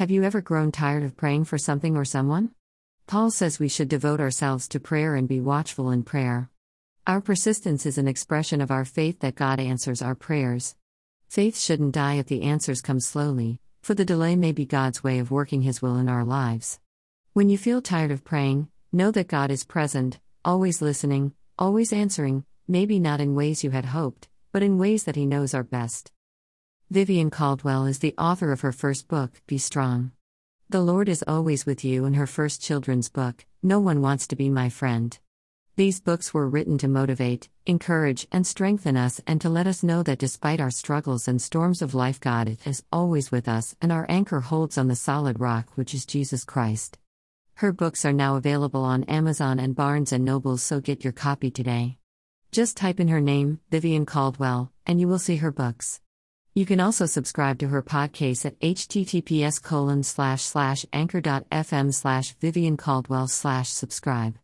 Have you ever grown tired of praying for something or someone? Paul says we should devote ourselves to prayer and be watchful in prayer. Our persistence is an expression of our faith that God answers our prayers. Faith shouldn't die if the answers come slowly, for the delay may be God's way of working His will in our lives. When you feel tired of praying, know that God is present, always listening, always answering, maybe not in ways you had hoped, but in ways that He knows are best. Vivienne Caldwell is the author of her first book, Be Strong. The Lord is always with you, in her first children's book, No One Wants to Be My Friend. These books were written to motivate, encourage, and strengthen us and to let us know that despite our struggles and storms of life, God is always with us and our anchor holds on the solid rock, which is Jesus Christ. Her books are now available on Amazon and Barnes and Noble, so get your copy today. Just type in her name, Vivienne Caldwell, and you will see her books. You can also subscribe to her podcast at https colon slash slash anchor.fm slash Vivienne Caldwell slash subscribe.